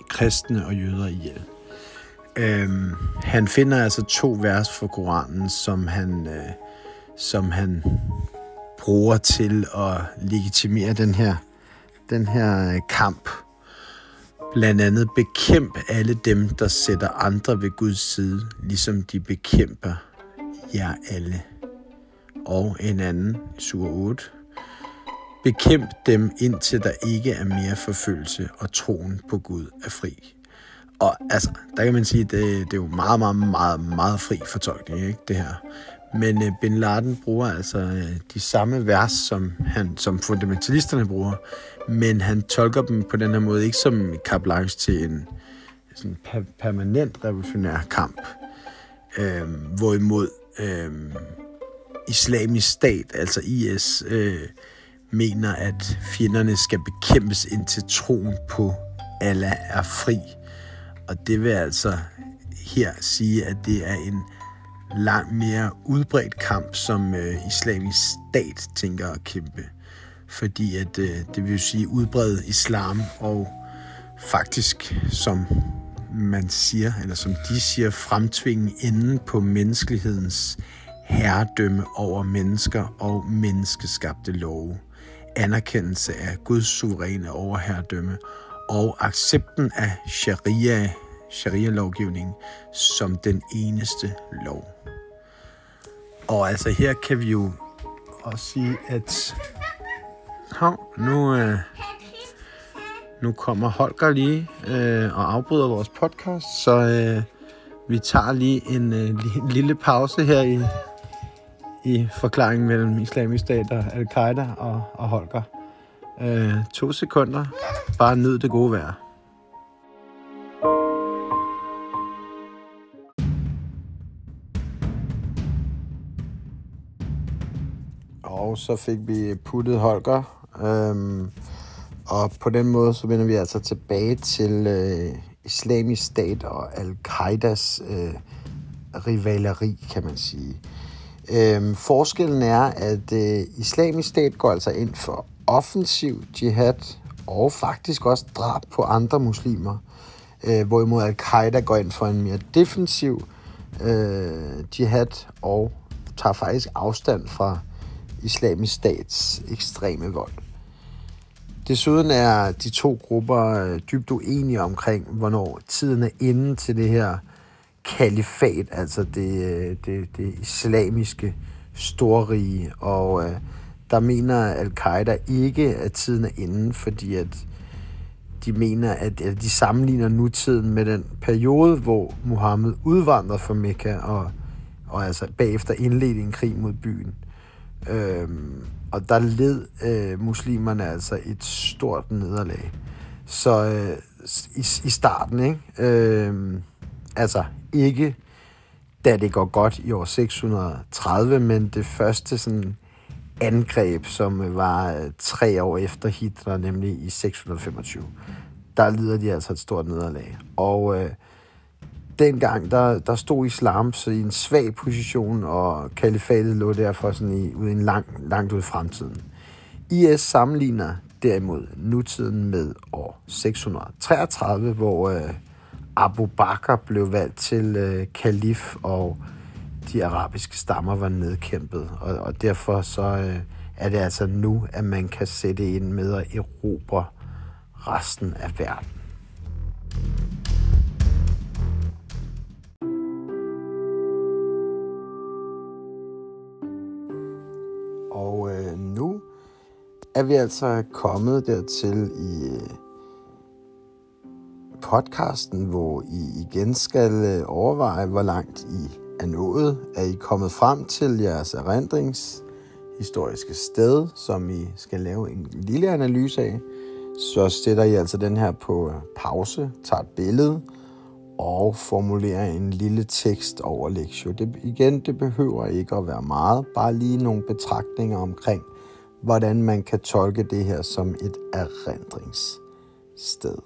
kristne og jøder ihjel. Øhm, han finder altså to vers fra Koranen, som han, øh, som han bruger til at legitimere den her, den her øh, kamp. Blandt andet bekæmp alle dem, der sætter andre ved Guds side, ligesom de bekæmper jer alle. Og en anden, sur 8. Bekæmp dem, indtil der ikke er mere forfølgelse, og troen på Gud er fri. Og altså, der kan man sige, det, det er jo meget, meget, meget, meget fri fortolkning, ikke, det her. Men øh, Bin Laden bruger altså øh, de samme vers, som, han, som fundamentalisterne bruger, men han tolker dem på den her måde ikke som carte blanche til en sådan per- permanent revolutionær kamp. Øh, hvorimod øh, islamisk stat, altså IS, øh, mener, at fjenderne skal bekæmpes indtil troen på Allah er fri. Og det vil altså her sige, at det er en langt mere udbredt kamp, som øh, islamisk stat tænker at kæmpe. Fordi at øh, det vil sige udbrede islam og faktisk, som man siger, eller som de siger, fremtvinge enden på menneskelighedens herredømme over mennesker og menneskeskabte love. Anerkendelse af Guds suveræne overherredømme og accepten af sharia, sharia-lovgivning som den eneste lov. Og altså her kan vi jo også sige, at hov, nu, øh, nu kommer Holger lige øh, og afbryder vores podcast, så øh, vi tager lige en, øh, en lille pause her i, i forklaringen mellem islamisk stat og al-Qaida og, og Holger. Øh, to sekunder. Bare nyd det gode vejr. Og så fik vi puttet Holger. Øhm, og på den måde så vender vi altså tilbage til øh, islamisk stat og al-Qaidas øh, rivaleri, kan man sige. Øhm, forskellen er, at øh, islamisk stat går altså ind for offensiv jihad og faktisk også drab på andre muslimer, øh, hvorimod al-Qaida går ind for en mere defensiv øh, jihad og tager faktisk afstand fra islamisk stats ekstreme vold. Desuden er de to grupper øh, dybt uenige omkring, hvornår tiden er inde til det her kalifat, altså det, øh, det, det islamiske storrige, og øh, der mener al-Qaida ikke, at tiden er inde, fordi at de mener, at, at de sammenligner nutiden med den periode, hvor Muhammed udvandrede fra Mekka og, og altså bagefter indledte en krig mod byen. Øhm, og der led øh, muslimerne altså et stort nederlag. Så øh, i, i starten, ikke? Øh, altså ikke da det går godt i år 630, men det første sådan angreb, som øh, var øh, tre år efter Hitler, nemlig i 625. Der lider de altså et stort nederlag. Og øh, dengang, der, der stod islam så i en svag position, og kalifatet lå derfor sådan i, ude en lang, langt ud i fremtiden. IS sammenligner derimod nutiden med år 633, hvor øh, Abu Bakr blev valgt til øh, kalif, og de arabiske stammer var nedkæmpet. Og, og derfor så øh, er det altså nu, at man kan sætte ind med at erobre resten af verden. Og øh, nu er vi altså kommet dertil i øh, podcasten, hvor I igen skal øh, overveje, hvor langt I er nået. Er I kommet frem til jeres erindringshistoriske sted, som I skal lave en lille analyse af, så sætter I altså den her på øh, pause, tager et billede og formulere en lille tekst over lektion. Det, igen, det behøver ikke at være meget, bare lige nogle betragtninger omkring, hvordan man kan tolke det her som et erindringssted.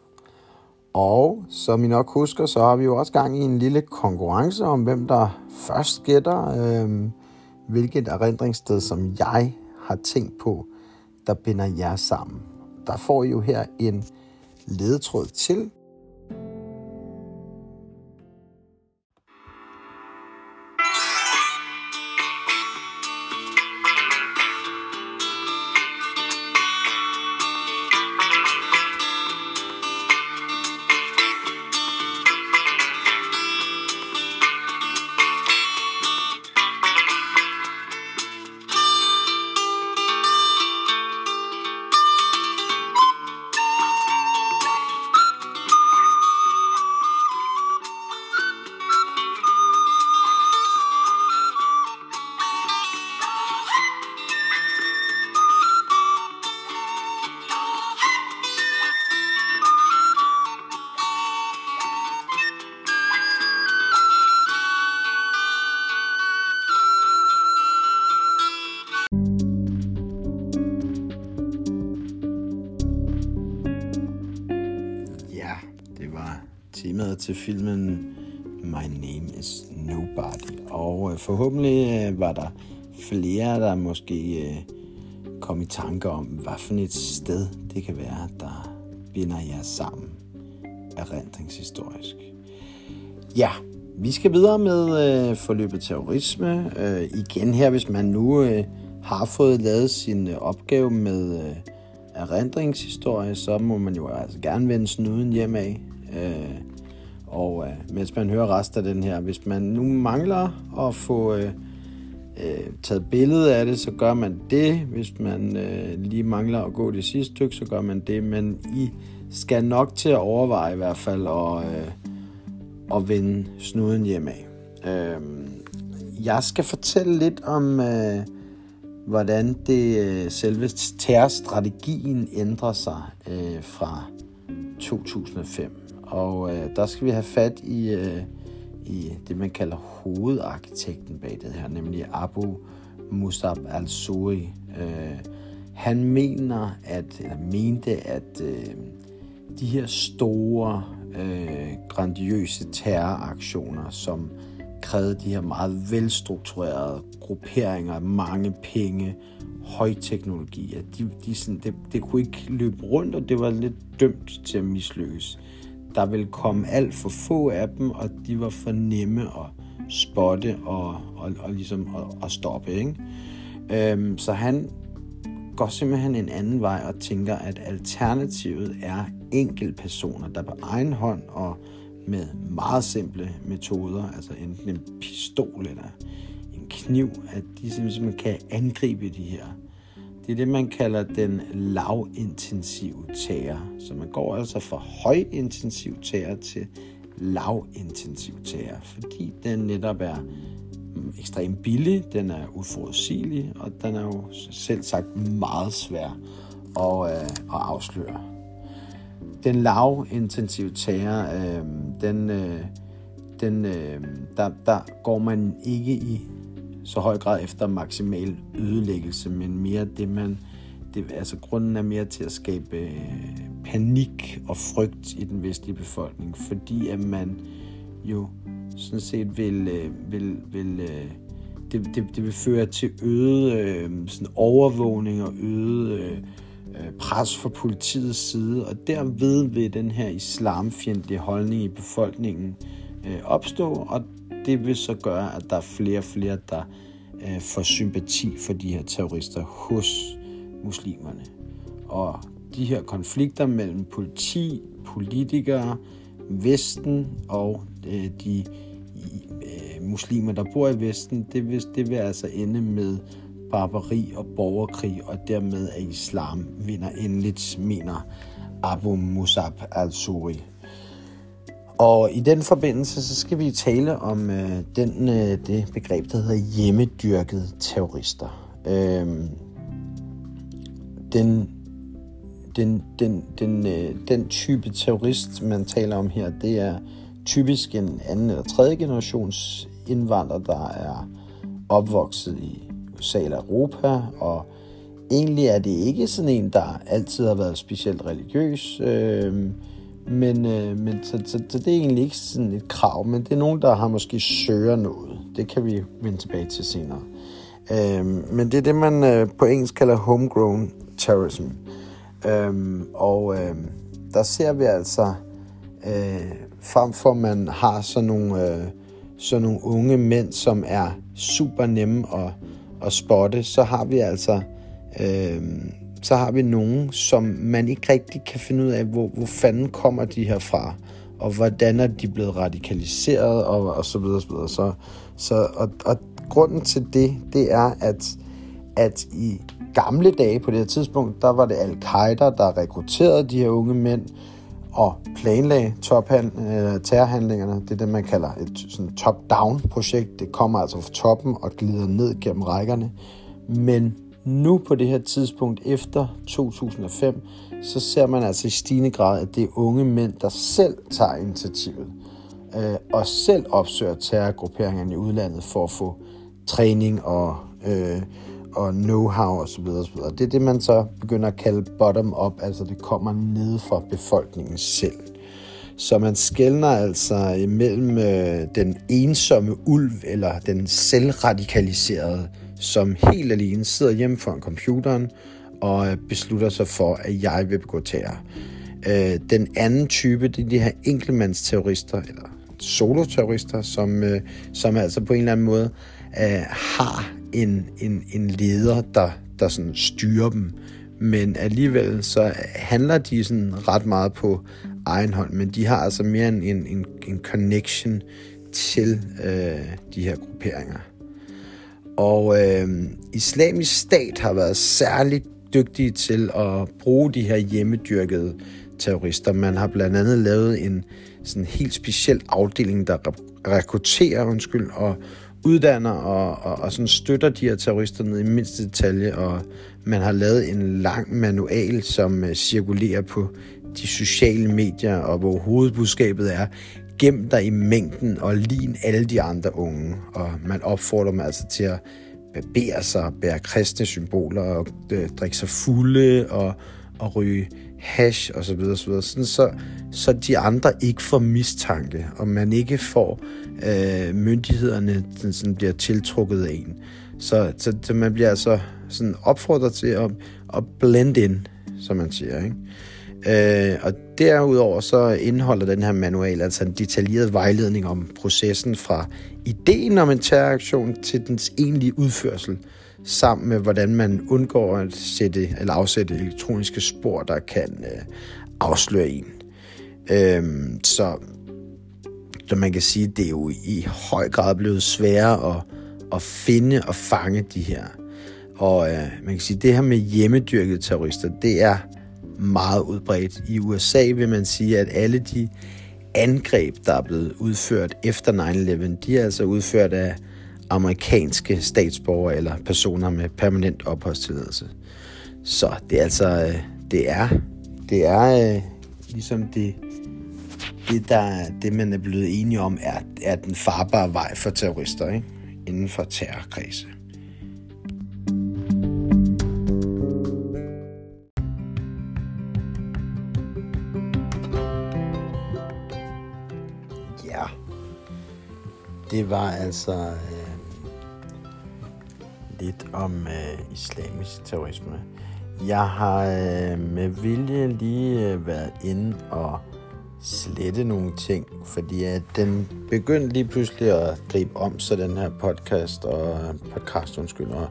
Og som I nok husker, så har vi jo også gang i en lille konkurrence om, hvem der først gætter, øh, hvilket erindringssted, som jeg har tænkt på, der binder jer sammen. Der får I jo her en ledetråd til. Flere, der måske øh, kom i tanke om, hvad for et sted det kan være, der binder jer sammen erindringshistorisk. Ja, vi skal videre med øh, forløbet terrorisme. Øh, igen her, hvis man nu øh, har fået lavet sin øh, opgave med øh, erindringshistorie, så må man jo altså gerne vende snuden hjem af. Øh, og øh, mens man hører resten af den her, hvis man nu mangler at få øh, øh, taget billede af det, så gør man det. Hvis man øh, lige mangler at gå det sidste stykke, så gør man det. Men I skal nok til at overveje i hvert fald at, øh, at vende snuden hjem af. Øh, jeg skal fortælle lidt om... Øh, hvordan det øh, selve terrorstrategien ændrer sig øh, fra 2005. Og øh, der skal vi have fat i, øh, i det, man kalder hovedarkitekten bag det her, nemlig Abu Musab al-Suri. Øh, han mener, at, eller mente, at øh, de her store, øh, grandiøse terroraktioner, som krævede de her meget velstrukturerede grupperinger, mange penge, høj teknologi. At de, de sådan, det, det kunne ikke løbe rundt, og det var lidt dømt til at mislykkes. Der ville komme alt for få af dem, og de var for nemme at spotte og, og, og ligesom at, at stoppe. Ikke? Øhm, så han går simpelthen en anden vej og tænker, at alternativet er enkeltpersoner, der på egen hånd og med meget simple metoder, altså enten en pistol eller en kniv, at de simpelthen kan angribe de her. Det er det, man kalder den lavintensive terror. Så man går altså fra højintensiv terror til lavintensiv terror, fordi den netop er mm, ekstremt billig, den er uforudsigelig, og den er jo selv sagt meget svær at, øh, at afsløre den lavintensive terror, øh, den, øh, den, øh, der, der går man ikke i så høj grad efter maksimal ødelæggelse, men mere det, man... Det, altså grunden er mere til at skabe øh, panik og frygt i den vestlige befolkning, fordi at man jo sådan set vil, øh, vil, vil øh, det, det, det vil føre til øget øh, sådan overvågning og øget øh, øh, pres fra politiets side, og derved vil den her islamfjendtlige holdning i befolkningen øh, opstå, og det vil så gøre, at der er flere og flere, der øh, får sympati for de her terrorister hos muslimerne. Og de her konflikter mellem politi, politikere, Vesten og øh, de øh, muslimer, der bor i Vesten, det vil, det vil altså ende med barbari og borgerkrig, og dermed at islam vinder endeligt, mener Abu Musab al-Suri. Og i den forbindelse, så skal vi tale om øh, den, øh, det begreb, der hedder hjemmedyrkede terrorister. Øh, den, den, den, den, øh, den type terrorist, man taler om her, det er typisk en anden eller tredje generations indvandrer, der er opvokset i USA eller Europa, og egentlig er det ikke sådan en, der altid har været specielt religiøs, øh, men, øh, men så, så, så det er egentlig ikke sådan et krav, men det er nogen, der har måske søger noget. Det kan vi vende tilbage til senere. Øh, men det er det, man øh, på engelsk kalder homegrown terrorism. Øh, og øh, der ser vi altså, øh, frem for at man har sådan nogle, øh, sådan nogle unge mænd, som er super nemme at, at spotte, så har vi altså øh, så har vi nogen, som man ikke rigtig kan finde ud af, hvor, hvor fanden kommer de her fra, og hvordan er de blevet radikaliseret, og, og så videre, så videre. Så, så, og, og grunden til det, det er, at, at i gamle dage på det her tidspunkt, der var det al-Qaida, der rekrutterede de her unge mænd, og planlagde tophand, øh, terrorhandlingerne. Det er det, man kalder et sådan top-down projekt. Det kommer altså fra toppen og glider ned gennem rækkerne. Men nu på det her tidspunkt efter 2005, så ser man altså i stigende grad, at det er unge mænd, der selv tager initiativet øh, og selv opsøger terrorgrupperingerne i udlandet for at få træning og, øh, og know-how osv. osv. Det er det, man så begynder at kalde bottom-up, altså det kommer ned fra befolkningen selv. Så man skældner altså imellem øh, den ensomme ulv eller den selvradikaliserede som helt alene sidder hjemme foran computeren og øh, beslutter sig for, at jeg vil begå terror. Øh, den anden type, det er de her enkeltmandsterrorister, eller soloterrorister, som, øh, som altså på en eller anden måde øh, har en, en, en leder, der, der sådan styrer dem. Men alligevel så handler de sådan ret meget på egen hånd, men de har altså mere en, en, en connection til øh, de her grupperinger. Og øh, islamisk stat har været særligt dygtige til at bruge de her hjemmedyrkede terrorister. Man har blandt andet lavet en sådan helt speciel afdeling, der rekrutterer undskyld, og uddanner og, og, og sådan støtter de her terrorister ned i mindste detalje, og man har lavet en lang manual, som øh, cirkulerer på de sociale medier, og hvor hovedbudskabet er, gem dig i mængden og lign alle de andre unge. Og man opfordrer dem altså til at barbere sig, bære kristne symboler og øh, drikke sig fulde og, og ryge hash og så videre, så, videre. Sådan, så, så de andre ikke får mistanke, og man ikke får øh, myndighederne sådan, sådan bliver tiltrukket af en. Så, så, så man bliver altså sådan opfordret til at, at blende ind, som man siger. Ikke? Øh, og derudover så indeholder den her manual altså en detaljeret vejledning om processen fra ideen om en terroraktion til dens egentlige udførsel, sammen med hvordan man undgår at sætte eller afsætte elektroniske spor, der kan øh, afsløre en. Øh, så, så man kan sige, det er jo i høj grad blevet sværere at, at finde og fange de her. Og øh, man kan sige, det her med hjemmedyrkede terrorister, det er meget udbredt. I USA vil man sige, at alle de angreb, der er blevet udført efter 9-11, de er altså udført af amerikanske statsborgere eller personer med permanent opholdstilladelse. Så det er altså, øh, det er, det er øh, ligesom det, det, der, det man er blevet enige om, er, er den farbare vej for terrorister. Ikke? inden for terrorkredse. Det var altså øh, lidt om øh, islamisk terrorisme. Jeg har øh, med vilje lige øh, været inde og slette nogle ting, fordi at den begyndte lige pludselig at gribe om sig, den her podcast, og øh, podcast, undskyld, og,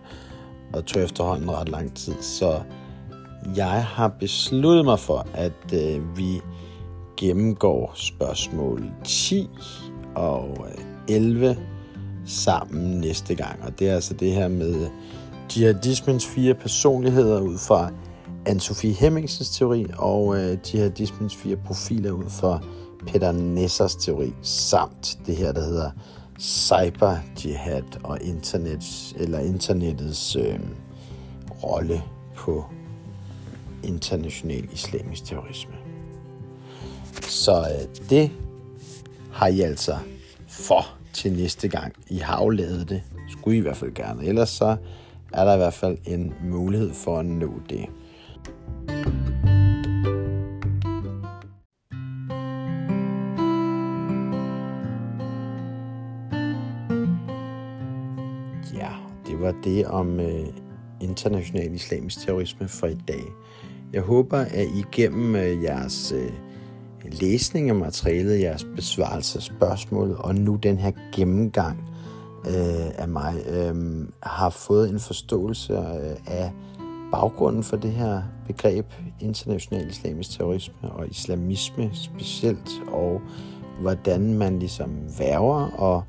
og tog efterhånden ret lang tid. Så jeg har besluttet mig for, at øh, vi gennemgår spørgsmål 10 og øh, 11 sammen næste gang. Og det er altså det her med jihadismens fire personligheder ud fra Anne-Sophie Hemmingsens teori og øh, jihadismens fire profiler ud fra Peter Nessers teori, samt det her, der hedder cyber jihad og internet, eller internettets øh, rolle på international islamisk terrorisme. Så øh, det har I altså for til næste gang. I har jo lavet det. Skulle I i hvert fald gerne. Ellers så er der i hvert fald en mulighed for at nå det. Ja, det var det om øh, international islamisk terrorisme for i dag. Jeg håber, at I gennem øh, jeres øh, læsning af materialet, jeres besvarelse af spørgsmål og nu den her gennemgang øh, af mig, øh, har fået en forståelse øh, af baggrunden for det her begreb international islamisk terrorisme og islamisme specielt, og hvordan man ligesom værver og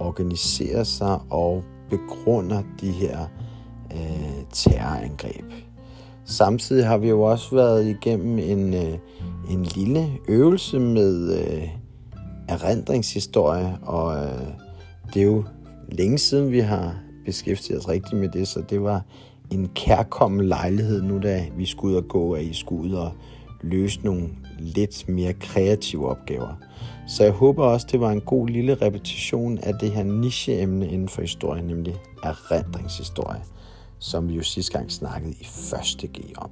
organiserer sig og begrunder de her øh, terrorangreb. Samtidig har vi jo også været igennem en, øh, en lille øvelse med øh, erindringshistorie, og øh, det er jo længe siden, vi har beskæftiget os rigtigt med det, så det var en kærkommen lejlighed nu, da vi skulle ud og gå, at I skulle ud og løse nogle lidt mere kreative opgaver. Så jeg håber også, det var en god lille repetition af det her nicheemne inden for historien, nemlig erindringshistorie, som vi jo sidste gang snakkede i første G om.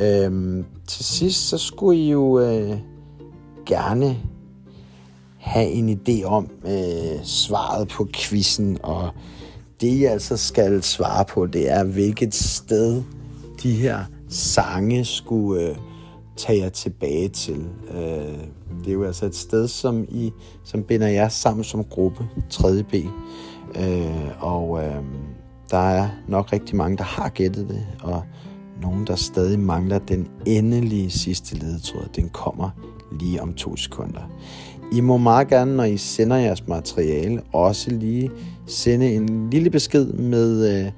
Øhm, til sidst, så skulle I jo øh, gerne have en idé om øh, svaret på quizzen, og det I altså skal svare på, det er, hvilket sted de her sange skulle øh, tage jer tilbage til. Øh, det er jo altså et sted, som I som binder jer sammen som gruppe, 3B. Øh, og øh, der er nok rigtig mange, der har gættet det, og nogen, der stadig mangler den endelige sidste ledetråd. Den kommer lige om to sekunder. I må meget gerne, når I sender jeres materiale, også lige sende en lille besked med øh,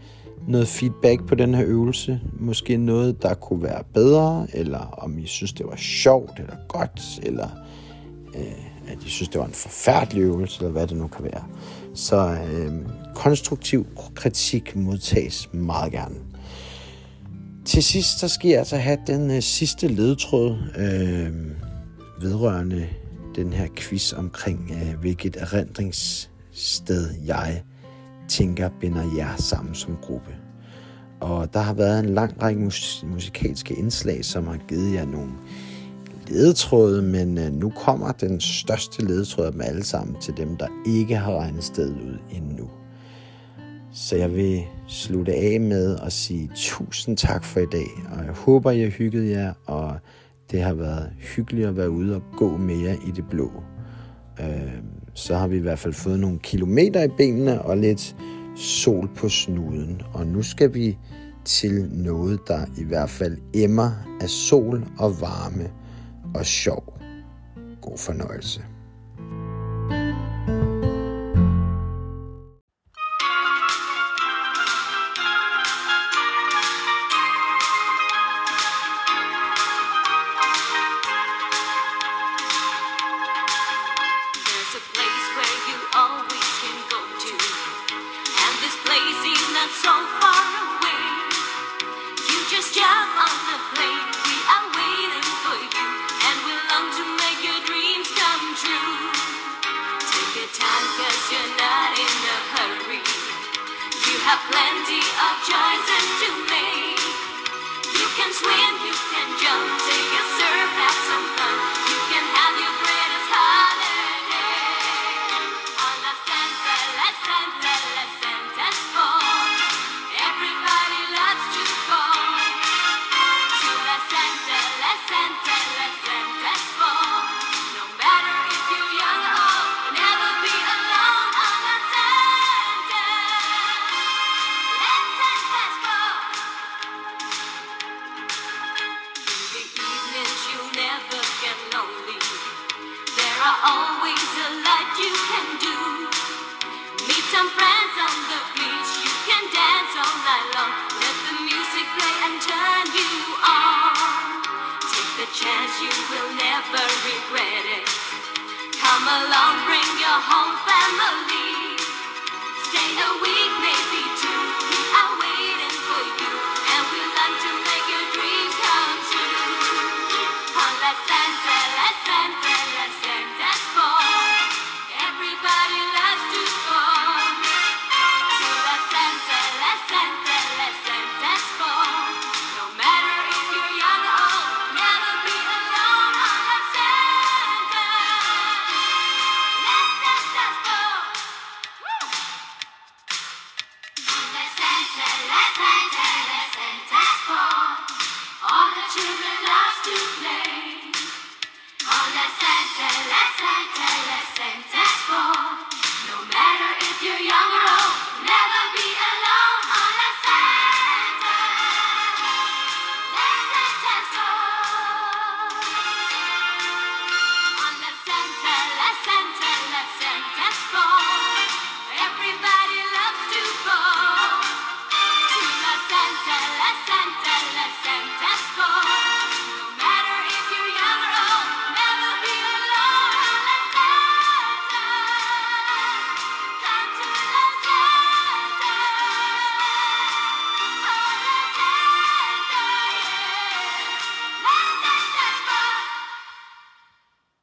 noget feedback på den her øvelse. Måske noget, der kunne være bedre, eller om I synes, det var sjovt eller godt, eller øh, at I synes, det var en forfærdelig øvelse, eller hvad det nu kan være. Så øh, konstruktiv kritik modtages meget gerne. Til sidst, så skal jeg altså have den øh, sidste ledtråd øh, vedrørende den her quiz omkring, øh, hvilket erindringssted jeg tænker binder jer sammen som gruppe. Og der har været en lang række mus- musikalske indslag, som har givet jer nogle ledetråde, men øh, nu kommer den største ledetråd af dem alle sammen til dem, der ikke har regnet stedet ud endnu. Så jeg vil slutte af med at sige tusind tak for i dag, og jeg håber, I har hygget jer, og det har været hyggeligt at være ude og gå mere i det blå. Øh, så har vi i hvert fald fået nogle kilometer i benene og lidt sol på snuden. Og nu skal vi til noget, der i hvert fald emmer af sol og varme og sjov. God fornøjelse.